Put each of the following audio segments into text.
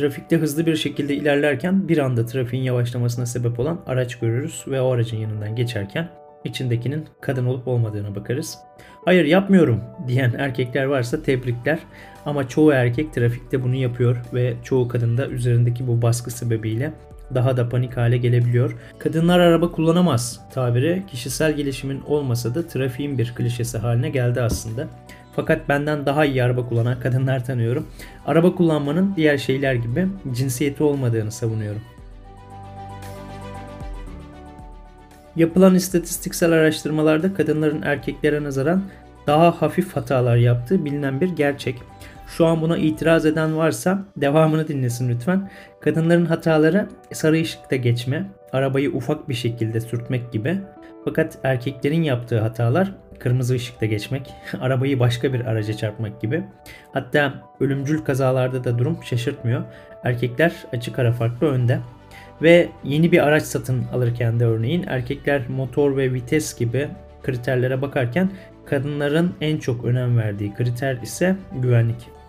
trafikte hızlı bir şekilde ilerlerken bir anda trafiğin yavaşlamasına sebep olan araç görürüz ve o aracın yanından geçerken içindekinin kadın olup olmadığına bakarız. Hayır yapmıyorum diyen erkekler varsa tebrikler ama çoğu erkek trafikte bunu yapıyor ve çoğu kadın da üzerindeki bu baskı sebebiyle daha da panik hale gelebiliyor. Kadınlar araba kullanamaz tabiri kişisel gelişimin olmasa da trafiğin bir klişesi haline geldi aslında. Fakat benden daha iyi araba kullanan kadınlar tanıyorum. Araba kullanmanın diğer şeyler gibi cinsiyeti olmadığını savunuyorum. Yapılan istatistiksel araştırmalarda kadınların erkeklere nazaran daha hafif hatalar yaptığı bilinen bir gerçek. Şu an buna itiraz eden varsa devamını dinlesin lütfen. Kadınların hataları sarı ışıkta geçme, arabayı ufak bir şekilde sürtmek gibi. Fakat erkeklerin yaptığı hatalar kırmızı ışıkta geçmek, arabayı başka bir araca çarpmak gibi. Hatta ölümcül kazalarda da durum şaşırtmıyor. Erkekler açık ara farklı önde. Ve yeni bir araç satın alırken de örneğin erkekler motor ve vites gibi kriterlere bakarken kadınların en çok önem verdiği kriter ise güvenlik.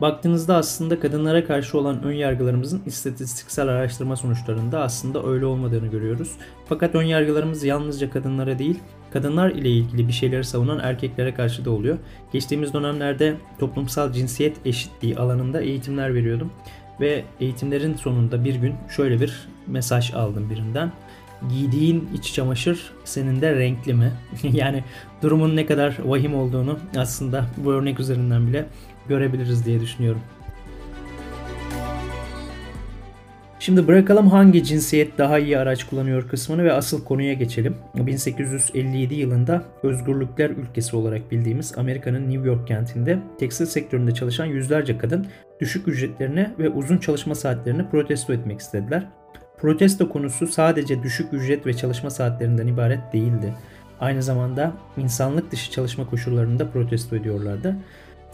Baktığınızda aslında kadınlara karşı olan ön yargılarımızın istatistiksel araştırma sonuçlarında aslında öyle olmadığını görüyoruz. Fakat ön yargılarımız yalnızca kadınlara değil, kadınlar ile ilgili bir şeyleri savunan erkeklere karşı da oluyor. Geçtiğimiz dönemlerde toplumsal cinsiyet eşitliği alanında eğitimler veriyordum ve eğitimlerin sonunda bir gün şöyle bir mesaj aldım birinden. Giydiğin iç çamaşır senin de renkli mi? yani durumun ne kadar vahim olduğunu aslında bu örnek üzerinden bile görebiliriz diye düşünüyorum. Şimdi bırakalım hangi cinsiyet daha iyi araç kullanıyor kısmını ve asıl konuya geçelim. 1857 yılında özgürlükler ülkesi olarak bildiğimiz Amerika'nın New York kentinde tekstil sektöründe çalışan yüzlerce kadın düşük ücretlerine ve uzun çalışma saatlerini protesto etmek istediler. Protesto konusu sadece düşük ücret ve çalışma saatlerinden ibaret değildi. Aynı zamanda insanlık dışı çalışma koşullarında protesto ediyorlardı.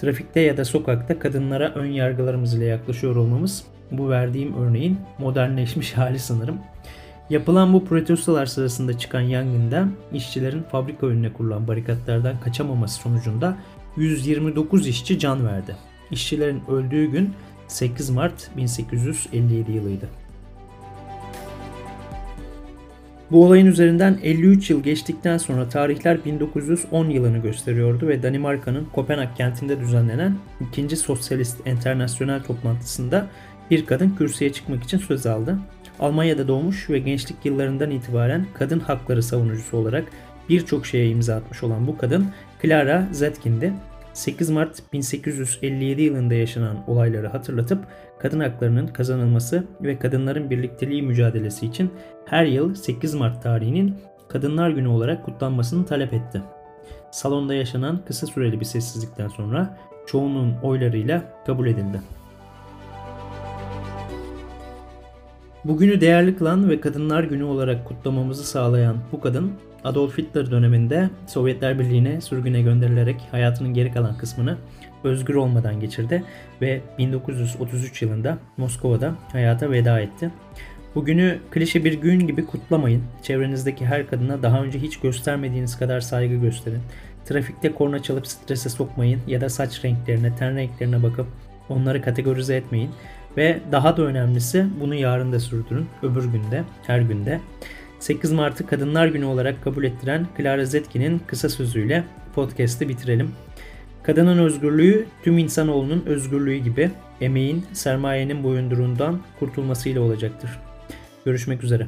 Trafikte ya da sokakta kadınlara ön yargılarımız ile yaklaşıyor olmamız bu verdiğim örneğin modernleşmiş hali sanırım. Yapılan bu protestolar sırasında çıkan yangında işçilerin fabrika önüne kurulan barikatlardan kaçamaması sonucunda 129 işçi can verdi. İşçilerin öldüğü gün 8 Mart 1857 yılıydı. Bu olayın üzerinden 53 yıl geçtikten sonra tarihler 1910 yılını gösteriyordu ve Danimarka'nın Kopenhag kentinde düzenlenen 2. Sosyalist Enternasyonel toplantısında bir kadın kürsüye çıkmak için söz aldı. Almanya'da doğmuş ve gençlik yıllarından itibaren kadın hakları savunucusu olarak birçok şeye imza atmış olan bu kadın Clara Zetkin'di. 8 Mart 1857 yılında yaşanan olayları hatırlatıp kadın haklarının kazanılması ve kadınların birlikteliği mücadelesi için her yıl 8 Mart tarihinin Kadınlar Günü olarak kutlanmasını talep etti. Salonda yaşanan kısa süreli bir sessizlikten sonra çoğunun oylarıyla kabul edildi. Bugünü değerli kılan ve Kadınlar Günü olarak kutlamamızı sağlayan bu kadın Adolf Hitler döneminde Sovyetler Birliği'ne sürgüne gönderilerek hayatının geri kalan kısmını özgür olmadan geçirdi ve 1933 yılında Moskova'da hayata veda etti. Bugünü klişe bir gün gibi kutlamayın. Çevrenizdeki her kadına daha önce hiç göstermediğiniz kadar saygı gösterin. Trafikte korna çalıp strese sokmayın ya da saç renklerine, ten renklerine bakıp onları kategorize etmeyin. Ve daha da önemlisi bunu yarın da sürdürün. Öbür günde, her günde. 8 Mart'ı Kadınlar Günü olarak kabul ettiren Clara Zetkin'in kısa sözüyle podcast'i bitirelim. Kadının özgürlüğü tüm insanoğlunun özgürlüğü gibi emeğin, sermayenin boyunduruğundan kurtulmasıyla olacaktır. Görüşmek üzere.